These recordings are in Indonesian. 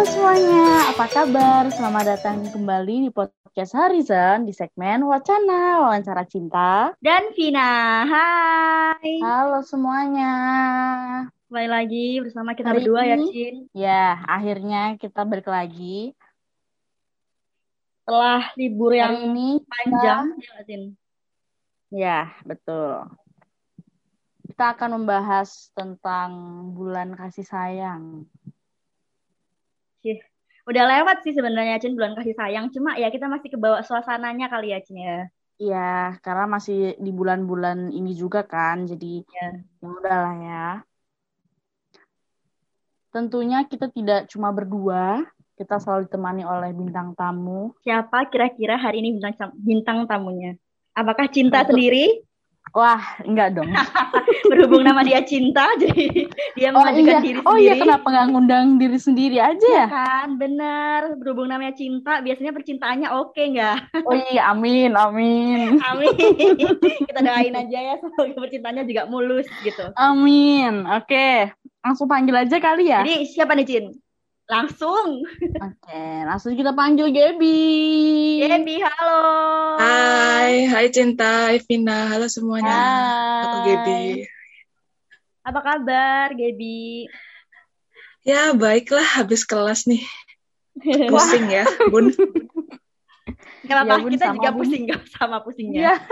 Halo semuanya, apa kabar? Selamat datang kembali di podcast Horizon di segmen Wacana Wawancara Cinta. Dan Vina, hai. Halo semuanya. Kembali lagi bersama kita Hari berdua ya, ini- Cin. Ya, akhirnya kita balik lagi. Setelah libur yang Hari ini panjang, ya nggak, Cin? Ya, betul. Kita akan membahas tentang bulan kasih sayang. Udah lewat sih sebenarnya, Cin, bulan kasih sayang. Cuma ya kita masih kebawa suasananya kali ya, Cin ya. Iya, karena masih di bulan-bulan ini juga kan, jadi Ya. ya udahlah ya. Tentunya kita tidak cuma berdua, kita selalu ditemani oleh bintang tamu. Siapa kira-kira hari ini bintang, bintang tamunya? Apakah cinta Betul. sendiri? Wah, enggak dong. Berhubung nama dia cinta, jadi dia Oh mengajukan iya, diri oh iya sendiri. kenapa nggak ngundang diri sendiri aja ya? Kan, bener. Berhubung namanya cinta, biasanya percintaannya oke nggak? Oh iya, amin, amin. Amin. Kita doain aja ya semoga percintaannya juga mulus gitu. Amin. Oke, langsung panggil aja kali ya. Jadi siapa nih Cin? Langsung. Oke, langsung kita panggil Gaby. Gaby, halo. Hai, hai Cinta, hai Vina, halo semuanya. Aku Hai. Gaby. Apa kabar Gaby? Ya, baiklah habis kelas nih. Pusing ya, Bun. Gak apa-apa, Ya, Bun, kita sama, juga Bun. pusing gak sama pusingnya. Iya.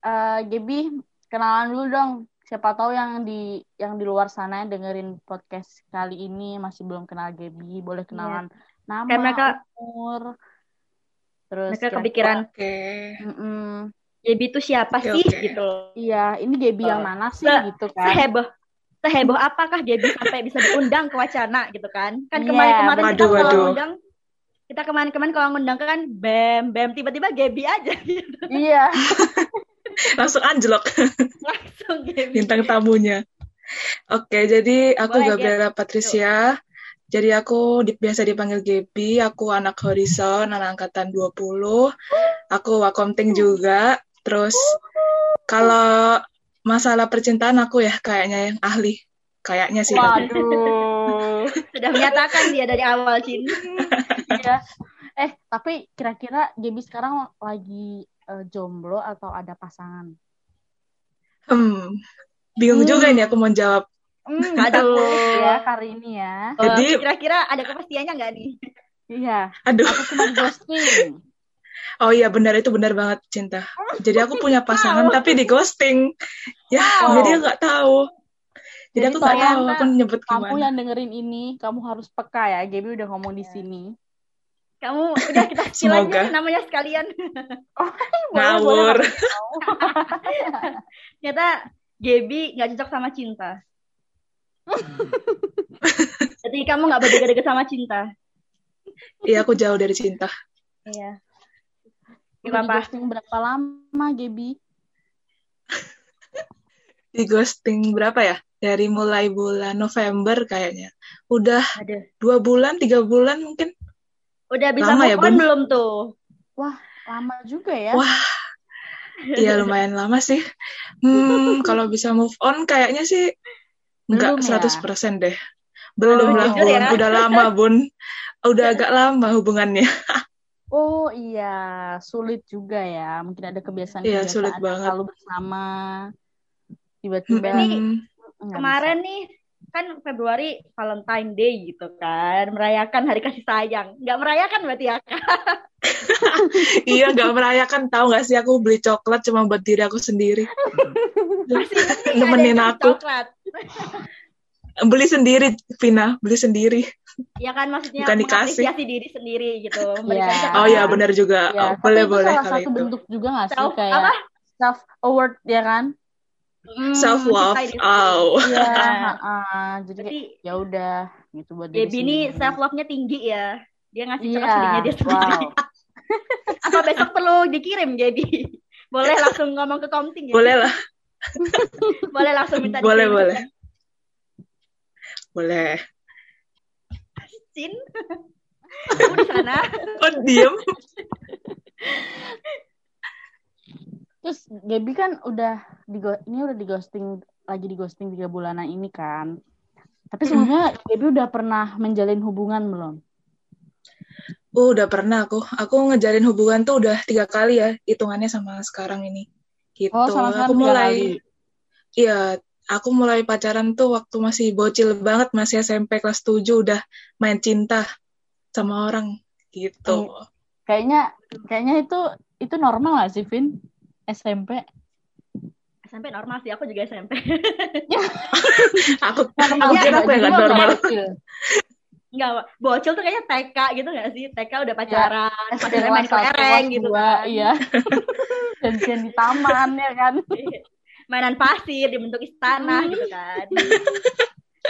Eh, Gaby, kenalan dulu dong. Siapa tahu yang di yang di luar sana yang dengerin podcast kali ini masih belum kenal Gaby, boleh kenalan nama, Kayak mereka- umur, terus Mereka kira- kepikiran Oke. Mm-mm. Gaby itu siapa Oke, sih oke. gitu. Iya, ini Gaby yang Eh, mana sih se- gitu kan? Seheboh seheboh apakah Gaby sampai bisa diundang ke wacana gitu kan? Kan Iya, kemarin-kemarin kita waduh, kalau waduh. ngundang kita kemarin-kemarin kalau ngundang kan bem bem tiba-tiba Gaby aja gitu. Iya. Langsung anjlok Langsung Gaby. bintang tamunya. Oke, jadi aku Boleh, Gabriela Patricia. Jadi aku di- biasa dipanggil Gaby, aku anak Horizon, anak angkatan 20. Aku wakomting juga. Terus kalau masalah percintaan aku ya kayaknya yang ahli. Kayaknya sih. Waduh. Sudah menyatakan dia dari awal Cin. Iya. Eh, tapi kira-kira Gaby sekarang lagi eh, jomblo atau ada pasangan? Hmm, bingung Hmm. juga ini aku mau jawab. Hmm, Aduh. ya kali ini ya. Jadi- kira-kira ada kepastiannya nggak nih? Iya. Aduh. Atau cuma ghosting? Oh iya benar itu benar banget cinta. Jadi aku punya pasangan tapi di ghosting. Ya, Wow. jadi aku nggak tahu. Jadi, Jadi aku nggak tahu aku nyebut Kamu gimana. yang dengerin ini, kamu harus peka ya. Gaby udah ngomong di sini. Kamu udah kita aja Semoga. namanya sekalian. Ngawur. Ternyata Gaby nggak cocok sama cinta. Jadi kamu nggak berdeket-deket sama cinta. Iya aku jauh dari cinta. Iya. Kenapa? ghosting berapa lama, Gaby? Di ghosting berapa ya? Dari mulai bulan November kayaknya. Udah Aduh. dua bulan, tiga bulan mungkin. Udah bisa Lama move ya, on Bun? belum tuh? Lama juga ya. Wah, iya lumayan lama sih. Hmm, kalau bisa move on kayaknya sih Belum nggak ya? 100% deh. Belum Aduh, lah, Bun. ya. Udah lama, Bun. Udah agak lama hubungannya. Oh iya, sulit juga ya. Mungkin ada kebiasaan Iya, sulit yang banget. selalu bersama. Tiba-tiba Ini Hmm, nggak Kemarin nih kan Februari Valentine Day gitu kan, merayakan hari kasih sayang. Nggak merayakan berarti ya? Iya, nggak merayakan. Tahu nggak sih aku beli coklat cuma buat diri aku sendiri. Nemenin aku. Coklat. Beli sendiri, Vina. Beli sendiri. Ya kan maksudnya Bukan dikasih. mengapresiasi diri sendiri gitu. Iya. Memberikan Ah. Oh iya, coklat. benar juga. Ya, Oh, boleh, itu boleh salah satu itu. bentuk juga nggak sih Self- kayak apa? self award ya kan? Hmm, Self love. Oh. Nah. heeh. jadi Berarti kayak, ya udah gitu buat Gaby ini self love-nya tinggi ya. Dia ngasih coklat dirinya dia sendiri. wow. Apa besok perlu dikirim Gaby? Boleh langsung ngomong ke komting ya? Boleh lah. Boleh langsung minta Boleh, dikirim. boleh. Boleh. Cin. Kamu di sana? Oh, diem. Terus Gaby kan udah di ini udah di ghosting lagi di ghosting tiga bulanan ini kan. Tapi sebelumnya Gaby udah pernah menjalin hubungan belum? Oh, udah pernah aku. Aku ngejalin hubungan tuh udah tiga kali ya, hitungannya sama sekarang ini. Gitu. Oh, sama aku mulai, iya, aku mulai pacaran tuh waktu masih bocil banget, masih SMP kelas 7 udah main cinta sama orang gitu. Kayaknya kayaknya itu itu normal gak sih, Vin? SMP. SMP normal sih, aku juga SMP. Aku Normal mungkin juga, aku yang normal. Enggak, bocil tuh kayaknya TK gitu gak sih? TK udah pacaran, SD pacaran main kelereng gitu kan. Iya. Janjian di taman ya kan. Mainan pasir dibentuk istana Hmm. gitu kan.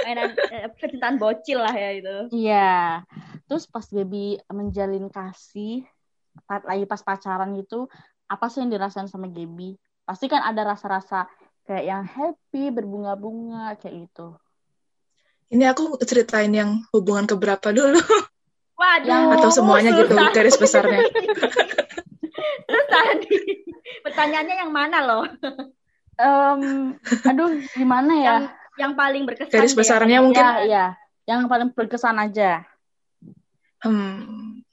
Mainan eh, kecintaan bocil lah ya itu. Iya. Terus pas Gaby menjalin kasih, pas- lagi pas pacaran gitu, apa sih yang dirasain sama Gaby? Pasti kan ada rasa-rasa kayak yang happy, berbunga-bunga, kayak gitu. Ini aku ceritain yang hubungan keberapa dulu. Waduh. Atau semuanya gitu, susah. garis besarnya. Nih. Pertanyaannya yang mana loh? Em, aduh, gimana ya? Yang yang paling berkesan Garis besarnya mungkin Ya, iya. Yang paling berkesan aja. Hmm.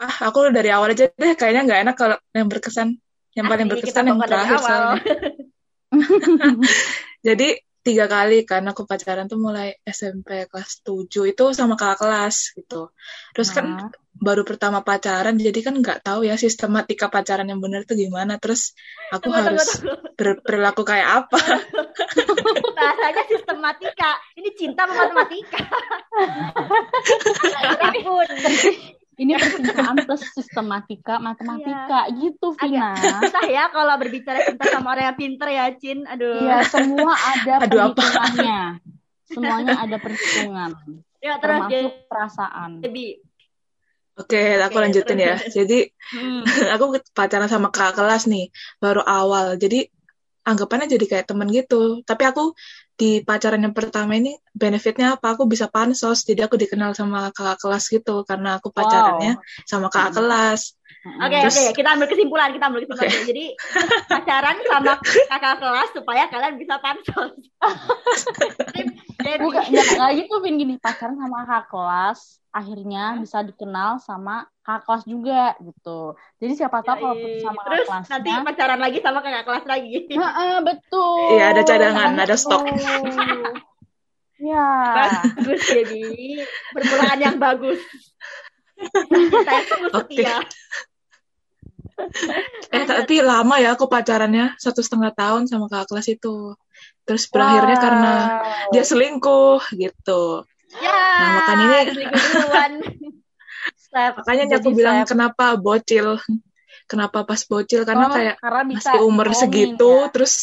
Ah, aku dari awal aja deh. Kayaknya nggak enak kalau yang berkesan. Yang paling Asli, berkesan yang terakhir awal. soalnya. Jadi tiga kali kan aku pacaran tuh mulai SMP kelas 7 itu sama kakak kelas gitu. Terus kan Nah. baru pertama pacaran jadi kan nggak tahu ya sistematika pacaran yang benar tuh gimana. Terus aku Tunggu, harus tunggu. berperilaku kayak apa? Bahasanya sistematika. Ini cinta matematika. Takut. Ini percintaan plus sistematika, matematika gitu, Vina. Susah ya kalau berbicara cinta sama orang yang pinter ya, Cin. Aduh. Iya, semua ada Aduh, apa? perhitungannya. Semuanya ada perhitungan, Ya terus termasuk perasaan. jadi Oke, aku Oke, lanjutin ya. terus. Jadi hmm, aku pacaran sama kakak kelas nih baru awal jadi anggapannya jadi kayak temen gitu tapi aku di pacaran yang pertama ini benefitnya apa aku bisa pansos jadi aku dikenal sama kakak kelas gitu karena aku pacarannya sama kakak Hmm. kelas Oke, Terus- oke, kita ambil kesimpulan, kita ambil kesimpulan. dulu. Jadi pacaran sama kakak kelas supaya kalian bisa pansos. Jadi, Bukan, nggak, nggak gitu, Vin. Gini, pacaran sama kakak kelas, akhirnya bisa dikenal sama kakak kelas juga, gitu. Jadi siapa tahu kalau putus sama kakak terus kelasnya, nanti pacaran lagi sama kakak kelas lagi. Heeh, betul. Iya, ada cadangan, ada stok. Ya. bagus jadi permulaan yang bagus. Kita itu setia. eh tapi lama ya aku pacarannya satu setengah tahun sama kakak kelas itu terus berakhirnya karena Wow. dia selingkuh gitu Ya, Nah, makanya ini- makanya Jadi aku bilang slap. kenapa bocil kenapa pas bocil karena Oh, kayak karena bisa masih umur bohongin segitu ya. terus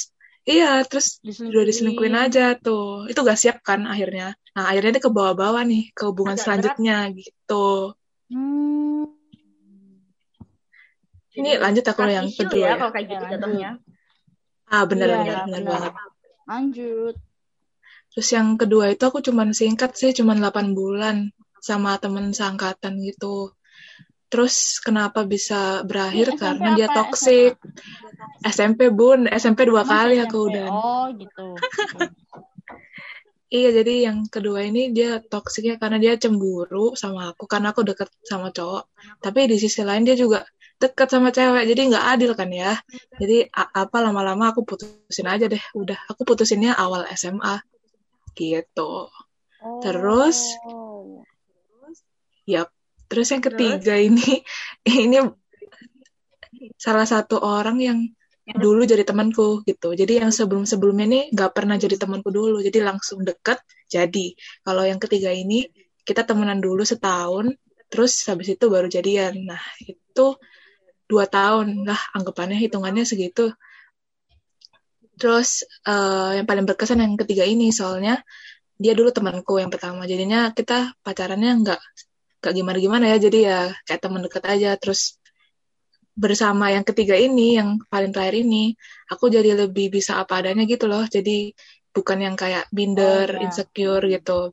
iya terus Diselingkuhin. udah diselingkuhin aja tuh itu gak siap kan akhirnya nah akhirnya dia ke bawah-bawah nih ke hubungan Agak selanjutnya gitu Hmm. ini lanjut aku yang kedua ya ya, kalau kayak gitu Ya, lanjut. jatuhnya. ah benar Iya, benar benar benar. banget Lanjut. terus yang kedua itu aku cuman singkat sih cuman 8 bulan sama temen seangkatan gitu terus kenapa bisa berakhir Ini SMP karena dia apa toxic SMP bun SMP dua Emang kali SMP? aku udah Oh, gitu. Iya, jadi yang kedua ini dia toksiknya karena dia cemburu sama aku karena aku deket sama cowok. Tapi di sisi lain dia juga deket sama cewek, jadi nggak adil kan ya. Jadi apa lama-lama aku putusin aja deh. Udah, aku putusinnya awal SMA gitu. Oh. Terus? Yap. Terus yang ketiga ini ini salah satu orang yang dulu jadi temanku gitu. Jadi yang sebelum-sebelumnya ini nggak pernah jadi temanku dulu, jadi langsung deket jadi. Kalau yang ketiga ini kita temenan dulu setahun, terus habis itu baru jadian. Nah itu dua tahun lah anggapannya hitungannya segitu. Terus eh, yang paling berkesan yang ketiga ini soalnya dia dulu temanku yang pertama, jadinya kita pacarannya nggak nggak gimana-gimana ya, jadi ya kayak teman deket aja. Terus bersama yang ketiga ini, yang paling terakhir ini, aku jadi lebih bisa apa adanya gitu loh. Jadi bukan yang kayak binder, Oh, iya. insecure gitu.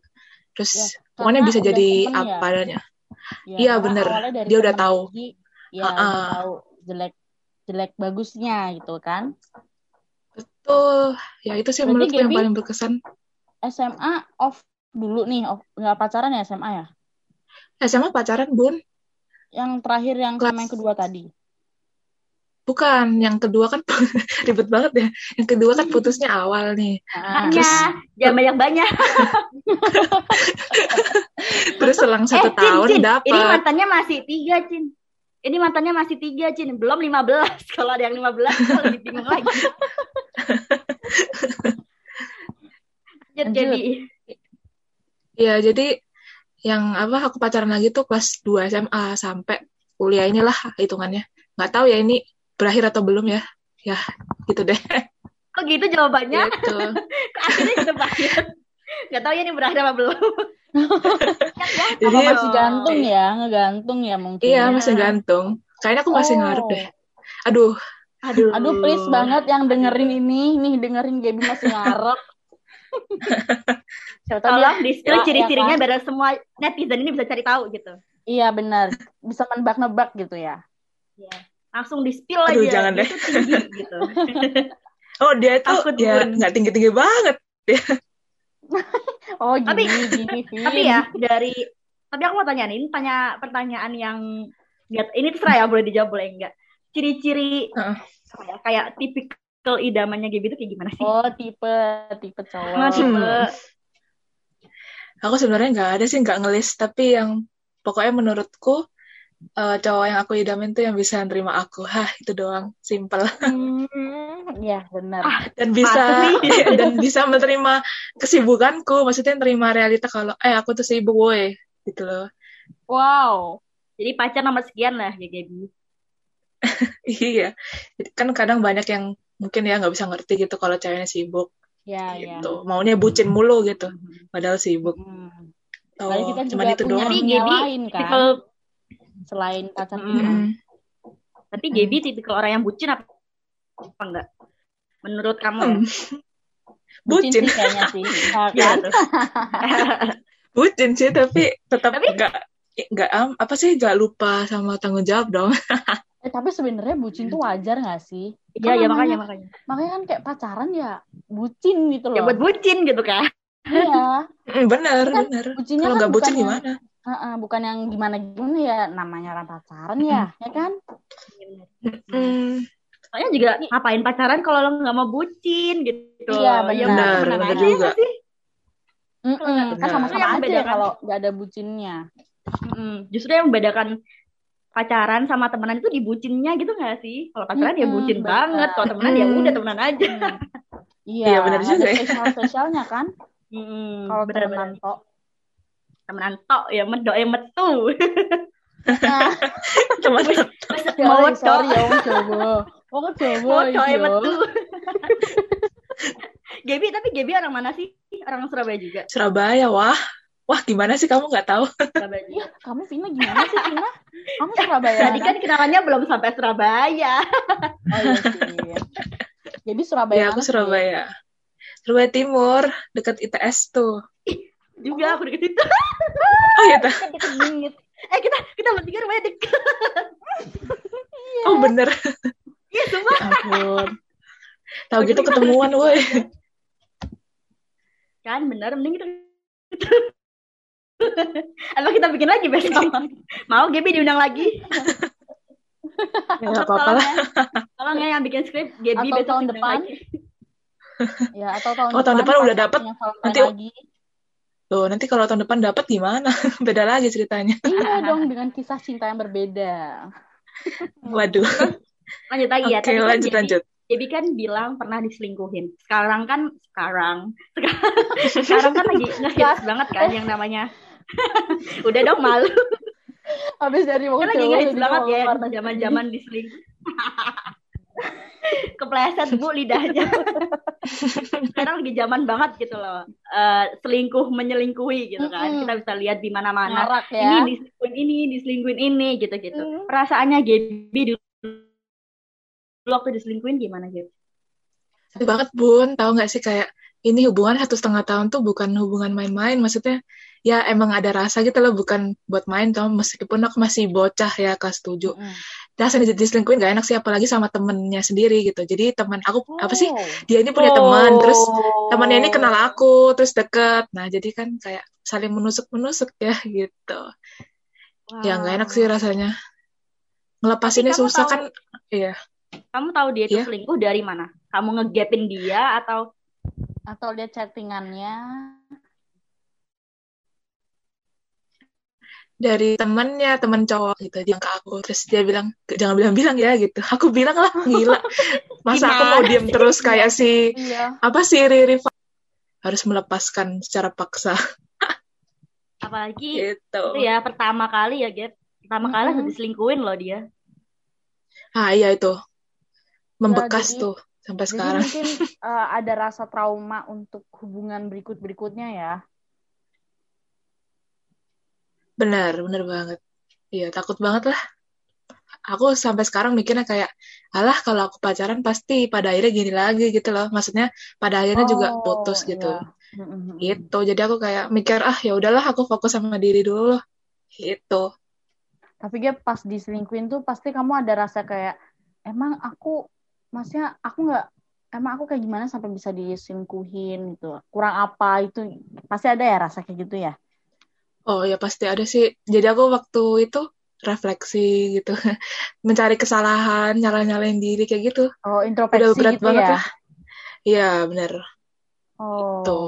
Terus Ya, pokoknya bisa jadi temen ya. apa adanya. Ya, Iya, karena bener. Dia udah tahu. lagi, ya udah ah. tahu jelek jelek bagusnya gitu kan. Betul. Ya itu sih Berarti menurutku yang paling berkesan. SMA off dulu nih, oh, nggak pacaran ya SMA ya? SMA pacaran, Bun. Yang terakhir yang Kelas- sama yang kedua tadi. Bukan, yang kedua kan ribet banget ya. Yang kedua kan putusnya awal nih. Nah, Hanya jangan banyak-banyak. Terus selang satu eh, Cin, tahun dapat. Ini mantannya masih tiga, Cin. Ini mantannya masih tiga, Cin. Belum 15. Kalau ada yang 15, gue lebih bingung lagi. Lanjut, Lanjut. jadi. Iya, jadi yang apa aku pacaran lagi tuh kelas 2 SMA sampai kuliah inilah hitungannya. Nggak tahu ya ini berakhir atau belum ya. Ya, gitu deh. Kok gitu jawabannya? gitu. Akhirnya gitu banget? Gak tahu ya ini berakhir apa belum. ya, Jadi apa masih gantung ya? Ngegantung ya mungkin. Iya, masih gantung. Kayaknya aku masih Oh. ngarep deh. Aduh, Aduh. Aduh, please banget yang dengerin ini, nih dengerin Gaby masih ngarep. Siapa tahu dia- Tolong di spill Ya, ciri-cirinya ya kan? biar semua netizen ini bisa cari tahu gitu. Iya benar, bisa menebak-nebak gitu ya. Iya. Langsung di spill Aduh, aja. jangan deh. tuh tinggi gitu. oh dia itu Takut, ya nggak tinggi-tinggi banget. Oh gini, Tapi- gini, Vin. tapi ya dari tapi aku mau tanya nih, ini tanya pertanyaan yang ini terserah ya boleh dijawab boleh enggak. Ciri-ciri Heeh. apa ya, kayak tipikal idamannya gitu kayak gimana sih? Oh tipe, tipe cowok. Nah, tipe Hmm. Aku sebenarnya nggak ada sih nggak ngelis, tapi yang pokoknya menurutku eh, cowok yang aku idamin tuh yang bisa nerima aku. Hah, itu doang, simple. Hmm, ya benar. Ah, Dan bisa Pasti. dan bisa menerima kesibukanku, maksudnya nerima realita kalau eh aku tuh sibuk woi, gitu loh. Wow. jadi pacar nomor sekian lah ya Gaby. Iya. Jadi kan kadang banyak yang mungkin ya nggak bisa ngerti gitu kalau ceweknya sibuk Ya, ya. gitu. Maunya bucin mulu gitu, padahal sibuk. Hmm. Oh, kita cuman juga itu punya doang. Tapi Gaby lain kan, tipikal selain pacar Mm. kita. Mm-mm. tapi Gaby tipikal orang yang bucin apa, apa enggak? Menurut kamu? Hmm. Bucin Bucin, sih kayaknya sih. Ya Iya kan? tuh. bucin sih, tapi tetap Tapi- nggak nggak apa sih nggak lupa sama tanggung jawab dong. Eh, tapi sebenarnya bucin tuh wajar gak sih? Iya, Kan ya makanya makanya. Makanya kan kayak pacaran ya bucin gitu loh. Ya buat bucin gitu kan. Iya. Mm, bener Kan bener. bucinnya Kalau kan nggak bucin bukan yang- gimana? Heeh, bukan yang gimana-gimana ya namanya orang pacaran ya, ya kan? Mm, Soalnya juga ngapain pacaran kalau lo nggak mau bucin gitu. Iya. Ya benar, udah, temenan benar aja ya juga. sih? Mm-mm, kan Benar. sama-sama aja ya kalau nggak ada bucinnya. Mm, Justru yang membedakan pacaran sama temenan itu di bucinnya gitu nggak sih? Kalau pacaran ya Mm-mm, bucin benar. banget, kalau temenan ya Mm. udah temenan aja. Hmm. Iya, Iya, benar juga ada ya. spesial-spesialnya kan Mm, kalau temenan tok. temenan tok ya medo ya metu. Nah, teman Mau tok. ya Wong Jowo. Wong Jowo Mau tok ya yo. metu. Gaby tapi Gaby orang mana sih? Orang Surabaya juga. Surabaya, wah. Wah, gimana sih kamu nggak tahu? Surabaya. Iya, kamu Vina gimana sih Vina? Kamu Surabaya. Tadi kan kenalannya belum sampai Surabaya. Oh iya sih. Jadi Surabaya. Ya, aku mana sih? Surabaya. Surabaya Timur, dekat ITS tuh. Juga aku deket itu. Oh iya, tuh. Eh kita kita bertiga rumahnya deket. oh bener. Iya semua. Ya ampun. Tahu gitu ketemuan, woi. Kan bener mending kita Atau kita bikin lagi besok. Mau Gaby diundang lagi? Ya, nggak apa-apa lah. Tolong ya yang bikin skrip Gaby Atau besok tahun depan. lagi. Ya, atau tahun Oh, tahun depan udah Valentine Nanti- lagi. Tuh, nanti kalau tahun depan dapat gimana? Beda lagi ceritanya. Iya dong dengan kisah cinta yang berbeda. Waduh. Lanjut lagi ya. Oke, Tadi kan lanjut lanjut. Gaby kan bilang pernah diselingkuhin. Sekarang kan sekarang sekarang kan lagi ngehits banget kan yang namanya udah dong malu Habis dari kan lagi Jowo ngehits jadi banget mau ya keluar negeri. zaman zaman diselingkuh kepleset bu lidahnya sekarang lagi zaman banget gitu loh Eh, selingkuh menyelingkuhi gitu kan Mm-mm. kita bisa lihat di mana-mana Marak ini ya. diselingkuhin ini diselingkuhin ini gitu gitu Mm. perasaannya Gaby dulu dulu waktu diselingkuhin gimana Gaby Sakit banget, Bun. Tahu nggak sih kayak ini hubungan satu setengah tahun tuh bukan hubungan main-main. Maksudnya ya emang ada rasa gitu loh, bukan buat main. Tau, meskipun aku masih bocah ya kelas 7. Mm. rasanya diselingkuhin gak enak sih apalagi sama temennya sendiri gitu jadi teman aku apa sih Oh. dia ini punya teman terus Oh. temannya ini kenal aku terus deket nah jadi kan kayak saling menusuk menusuk ya gitu ya nggak enak sih rasanya ngelepasinnya susah tahu- kan iya Kamu tahu dia itu Iya. selingkuh dari mana? Kamu ngegapin dia atau Atau lihat chattingannya. Dari temennya temen cowok gitu dia ke aku terus dia bilang jangan bilang-bilang ya gitu aku bilang lah gila masa aku mau Gimana diem terus kayak si Iya. apa sih Riri harus melepaskan secara paksa apalagi gitu itu ya pertama kali ya, Gap. Pertama kali Mm-mm. harus diselingkuhin loh dia. ah iya itu membekas jadi- tuh sampai Jadi sekarang mungkin eh, ada rasa trauma untuk hubungan berikut-berikutnya ya. Benar benar banget. Iya takut banget lah. Aku sampai sekarang mikirnya kayak alah kalau aku pacaran pasti pada akhirnya gini lagi gitu loh. Maksudnya pada akhirnya juga Oh, putus gitu. Iya. Gitu. Jadi aku kayak mikir ah ya udahlah aku fokus sama diri dulu gitu. Tapi dia pas diselingkuhin tuh pasti kamu ada rasa kayak emang aku maksudnya aku nggak emang aku kayak gimana sampai bisa diselingkuhin gitu. Kurang apa? Itu pasti ada ya rasa kayak gitu ya. Oh ya pasti ada sih jadi aku waktu itu refleksi gitu mencari kesalahan nyala nyalain diri kayak gitu Oh, udah introspeksi berat gitu banget ya. lah iya bener Oh. Gitu.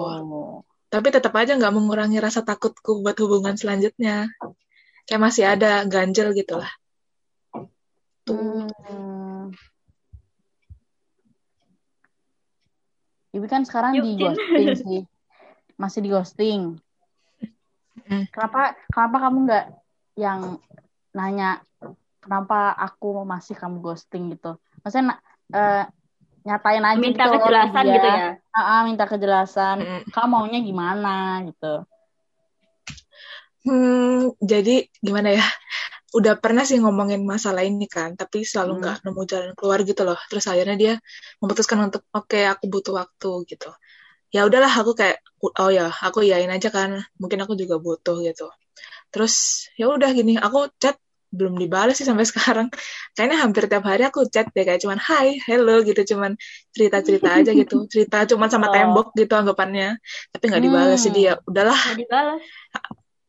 tapi tetap aja nggak mengurangi rasa takutku buat hubungan selanjutnya kayak masih ada ganjel gitu lah tuh Hmm. Ibu kan sekarang Yuk, di ghosting sih. Masih di ghosting. Mm. Kenapa kenapa kamu nggak yang nanya kenapa aku masih kamu ghosting gitu? Maksudnya eh, nyatain aja Minta gitu kejelasan dia. gitu ya. Ah, ah, minta kejelasan. Mm. Kamu maunya gimana gitu. Hmm, jadi gimana ya? Udah pernah sih ngomongin masalah ini kan, tapi selalu Hmm. nggak nemu jalan keluar gitu loh. Terus akhirnya dia memutuskan untuk oke aku butuh waktu gitu. Ya udahlah aku kayak oh ya aku yain aja kan, mungkin aku juga butuh gitu. Terus ya udah gini, aku chat belum dibalas sih sampai sekarang. Kayaknya hampir tiap hari aku chat deh kayak cuman hai, hello gitu, cuman cerita-cerita aja gitu. Cerita cuman sama Oh. tembok gitu anggapannya. Tapi nggak dibalas Hmm. jadi ya udahlah Nggak dibalas.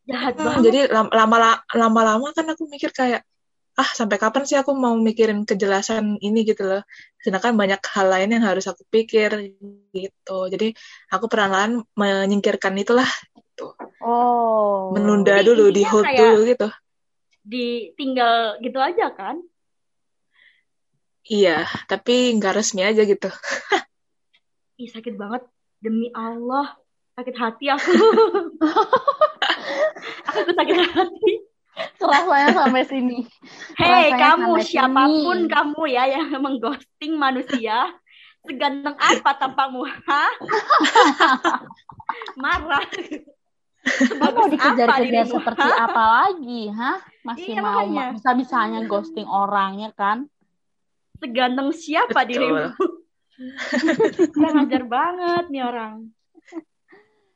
Jahat Hmm, banget. jadi lam- lama lama-lama kan aku mikir kayak ah sampai kapan sih aku mau mikirin kejelasan ini gitu loh. Sedangkan banyak hal lain yang harus aku pikir gitu. Jadi aku perlahan menyingkirkan itulah, Oh. menunda Jadi dulu, di hold dulu gitu. Ditinggal gitu aja kan. Iya, tapi nggak resmi aja gitu. Ih sakit banget. Demi Allah. Sakit hati aku. aku sakit hati. Rasanya sampai sini. Hei kamu siapa pun sini. kamu ya yang mengghosting manusia seganteng apa tampakmu hah marah mau dikejar-kejar dirimu, seperti apa lagi, hah? Masih Iya, mau makanya. bisa-bisanya ghosting orangnya kan? seganteng siapa Betul. dirimu kurang ajar banget nih orang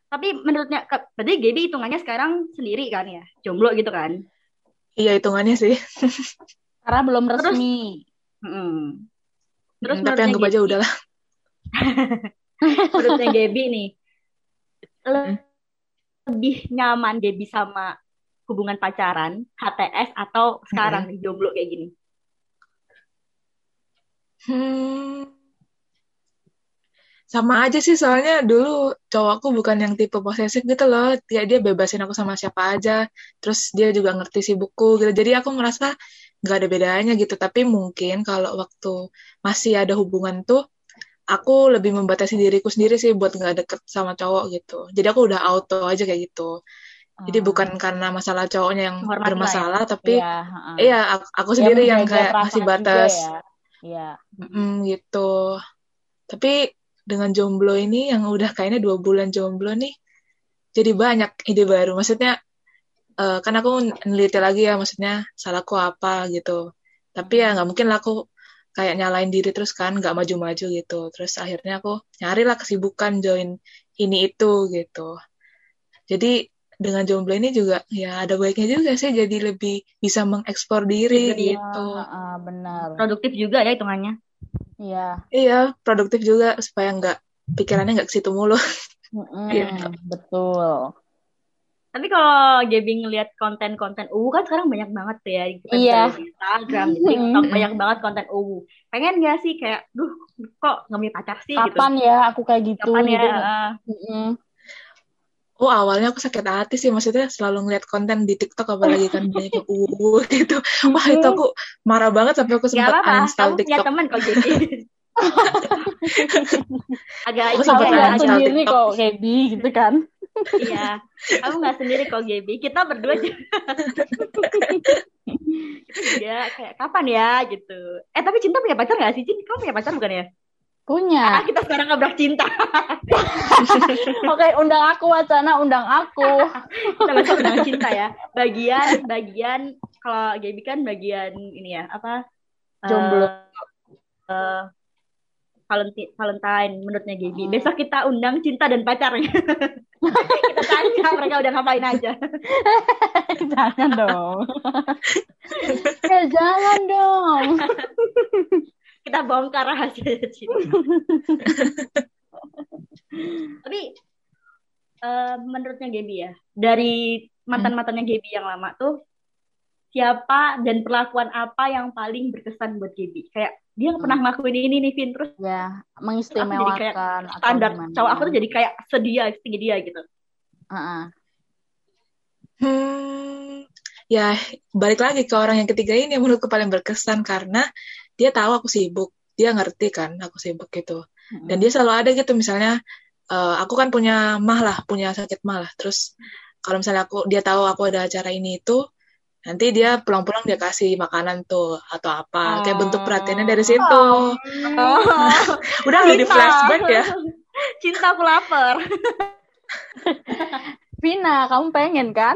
tapi menurutnya berarti Gaby hitungannya sekarang sendiri kan ya jomblo gitu kan Iya hitungannya sih. Karena belum Terus- resmi. Mm-mm. terus Hmm, tapi anggap aja udahlah. menurutnya Gaby nih le- Hmm. lebih nyaman Gaby sama hubungan pacaran HTS atau sekarang nih jomblo kayak gini Hmm. Sama aja sih soalnya dulu cowokku bukan yang tipe posesif gitu loh. Dia dia bebasin aku sama siapa aja. Terus dia juga ngerti sibukku gitu. Jadi aku ngerasa nggak ada bedanya gitu. Tapi mungkin kalau waktu masih ada hubungan tuh aku lebih membatasi diriku sendiri sih buat nggak deket sama cowok gitu. Jadi aku udah auto aja kayak gitu. Jadi Oh. bukan karena masalah cowoknya yang lah ya. bermasalah, tapi Iya, heeh. iya aku, aku Ya, sendiri yang kayak masih batas. ya. Iya. Mm, gitu. Tapi dengan jomblo ini yang udah kayaknya dua bulan jomblo nih, jadi banyak ide baru. Maksudnya, eh, kan aku neliti lagi ya, maksudnya salahku apa gitu. Tapi ya nggak mungkin lah aku kayak nyalain diri terus kan, nggak maju-maju gitu. Terus akhirnya aku nyarilah kesibukan join ini itu gitu. Jadi dengan jomblo ini juga ya ada baiknya juga sih jadi lebih bisa mengeksplor diri Jadi, gitu. Ah, benar. Produktif juga ya hitungannya. Iya. Iya, produktif juga supaya nggak pikirannya nggak ke situ mulu. Iya. Betul. Tapi kalau Gaby ngelihat konten-konten UU kan sekarang banyak banget tuh ya. Kita Iya. di Instagram, di TikTok, banyak banget konten UU. Pengen gak sih kayak, duh kok gak punya pacar sih gitu. Kapan ya aku kayak gitu? Kapan ya? gitu. Ah, Mm-mm. Oh awalnya aku sakit hati sih maksudnya selalu ngeliat konten di TikTok apalagi kan banyak yang uh gitu. Wah itu aku marah banget sampai aku sempat uninstall kamu punya TikTok. teman kok Gaby. agak Aku sempat ya, nggak sendiri TikTok. kok Gaby gitu kan. iya. Kamu gak sendiri kok Gaby. Kita berdua juga. Kita kayak kapan ya gitu. Eh tapi Cinta punya pacar gak sih Cin? Kamu punya pacar bukan ya? Punya. Ah, kita sekarang ngabrak cinta. Oke, undang aku wacana, undang aku. kita besok undang cinta ya. Bagian bagian kalau Gaby kan bagian ini ya apa? eh, Jomblo. eh, Valentine, Valentine menurutnya Gaby. Hmm. Besok kita undang cinta dan pacarnya. kita tanya mereka udah ngapain aja. jangan dong. ya jangan dong. Kita bongkar rahasia cinta. Tapi eh, menurutnya Gaby ya, dari mantan-mantannya Gaby yang lama tuh siapa dan perlakuan apa yang paling berkesan buat Gaby? Kayak dia nggak pernah ngelakuin ini nih, Vin. Terus Ya, kayak mengistimewakan atau standar cowok aku tuh jadi kayak sedia, setinggi dia gitu. Heeh. Hmm, ya balik lagi ke orang yang ketiga ini yang menurutku paling berkesan karena dia tahu aku sibuk. Dia ngerti kan aku sibuk gitu. Dan dia selalu ada gitu misalnya eh, aku kan punya mah lah, punya sakit mah lah. Terus kalau misalnya aku dia tahu aku ada acara ini itu nanti dia pulang-pulang dia kasih makanan tuh atau apa kayak bentuk perhatiannya dari situ. Oh, Udah jadi cinta. flashback ya. Cinta aku lapar. Vina, kamu pengen kan?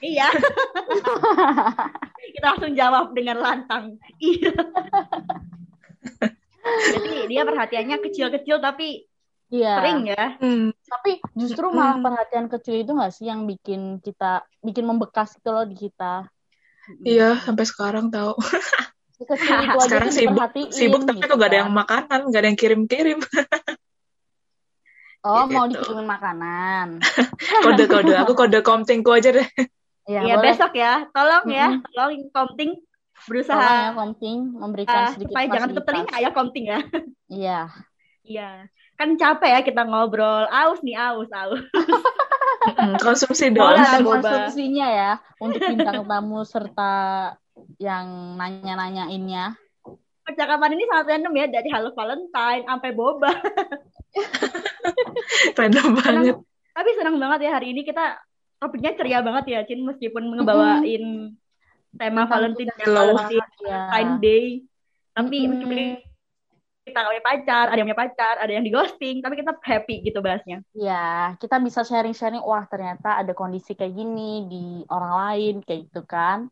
Iya. Kita langsung jawab dengan lantang. Iya. Jadi dia perhatiannya kecil-kecil tapi Iya. sering ya. Hmm, Tapi justru malah perhatian kecil itu nggak sih yang bikin kita bikin membekas itu loh di kita. iya sampai sekarang tahu. Kecil itu aja Sekarang sibuk sibuk tapi gitu tuh gak ada yang makanan, gak ada yang kirim-kirim. Oh, mau gitu. dikirimin makanan. Kode-kode, aku kode komtingku aja deh. Ya, Iya boleh. besok ya. Tolong ya, Mm-mm. tolong komting Tolong berusaha ya, Komting memberikan uh, sedikit supaya jangan tutup telinga ya komting ya. Iya. Iya. Kan capek ya kita ngobrol. Aus nih, aus, aus. Mm, Konsumsi doang. Konsumsinya ya untuk bintang tamu serta yang nanya-nanyainnya. Percakapan ini sangat random ya dari Halo Valentine sampai boba. Random banget. Tapi senang banget ya hari ini kita topiknya ceria banget ya, Cin, meskipun ngebawain tema Valentine. Valentine Ya. Day. Tapi meskipun kita gak punya pacar, ada yang punya pacar, ada yang di ghosting, tapi kita happy gitu bahasnya. Ya, kita bisa sharing-sharing, wah ternyata ada kondisi kayak gini di orang lain, kayak gitu kan.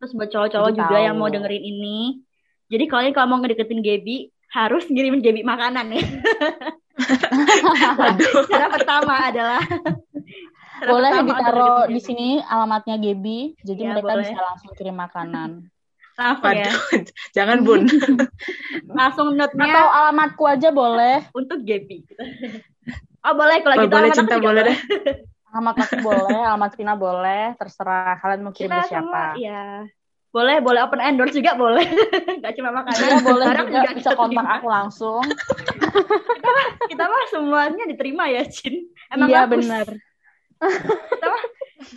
Terus buat cowok-cowok Jadi juga tahu. yang mau dengerin ini, jadi kalian kalau mau ngedeketin Gaby, harus ngirimin Gaby makanan ya. Waduh. Cara pertama adalah boleh ditaruh di deketin sini alamatnya Gaby, jadi Iya, mereka boleh. bisa langsung kirim makanan. Langsung ya. Jangan bun. Langsung Atau note-nya alamatku aja boleh. untuk Gaby. Oh boleh kalau Oh, gitu boleh cinta juga boleh deh. Alamat aku boleh, alamat Vina boleh, terserah kalian mau kirim Kita ke siapa. semua ya boleh boleh open endorse juga boleh nggak cuma makanan Iya boleh Barang juga bisa kita kontak terima. aku langsung. kita mah semuanya diterima ya Cin emang iya bagus. benar.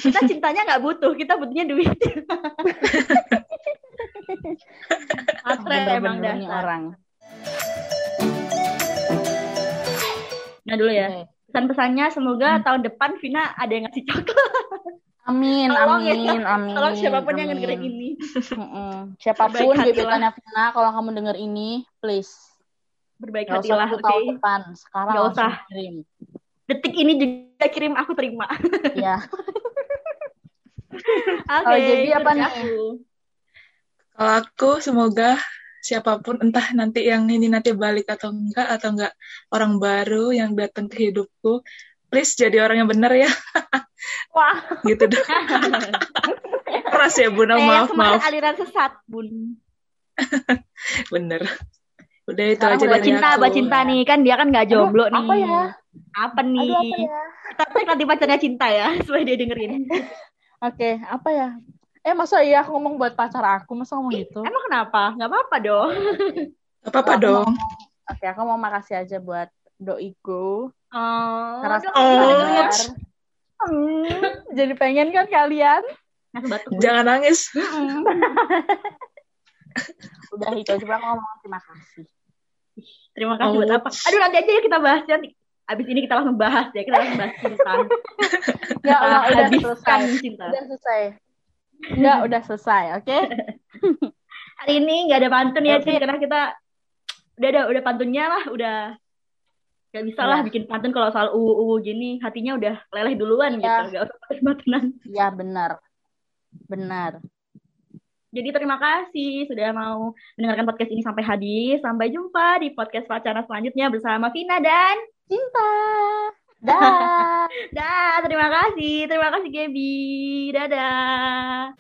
Kita cintanya nggak butuh kita butuhnya duit Matre emang dasar orang. nah dulu ya pesan-pesannya semoga tahun depan Vina ada yang ngasih coklat Amin, Tolong ya, amin, amin. tolong siapa pun yang amin. dengerin ini Mm-mm. Siapa pun gebetannya Vina, kalau kamu denger ini, please. berbaik Gak usah hatilah tunggu oke tahun depan. Sekarang langsung usah. kirim. detik ini juga kirim aku terima Iya. oke Kalau jadi apa nih? aku. Kalau aku semoga siapa pun entah nanti yang ini nanti balik atau enggak atau enggak orang baru yang datang ke hidupku please jadi orang yang benar ya. Wah, gitu dong. Keras ya Bun, oh, maaf maaf. aliran sesat, Bun. Bener. Udah itu Sekarang aja dari cinta, aku. buat cinta nih. Kan dia kan nggak Aduh, jomblo nih. apa ya? Apa nih? Aduh, apa ya? Kita cek nanti pacarnya cinta ya, supaya dia dengerin. Oke, apa ya? Eh, masa iya aku ngomong buat pacar aku, masa ngomong gitu? Emang kenapa? Nggak apa-apa dong. Gak apa-apa dong. Oke, aku mau makasih aja buat doiku. Oh, Karena. Oh. Hmm, jadi pengen kan kalian? Jangan nangis. Udah itu aku ngomong terima kasih. Terima kasih Oh. buat apa? Aduh nanti aja ya kita bahas nanti. Abis ini kita langsung bahas ya, kita langsung bahas cinta. Ya, udah, udah selesai. cinta. Udah selesai. Enggak, udah selesai, oke? Hari ini nggak ada pantun ya. Cin, karena kita udah ada udah pantunnya lah, udah Gak bisa lah Ya. bikin pantun kalau soal uwu-uwu gini, hatinya udah leleh duluan Ya. gitu, gak usah pantunan. Ya, benar. Benar. Jadi terima kasih sudah mau mendengarkan podcast ini sampai habis. Sampai jumpa di podcast Wacana selanjutnya bersama Vina dan Cinta. Dah. Dah, terima kasih. Terima kasih Gaby. Dadah.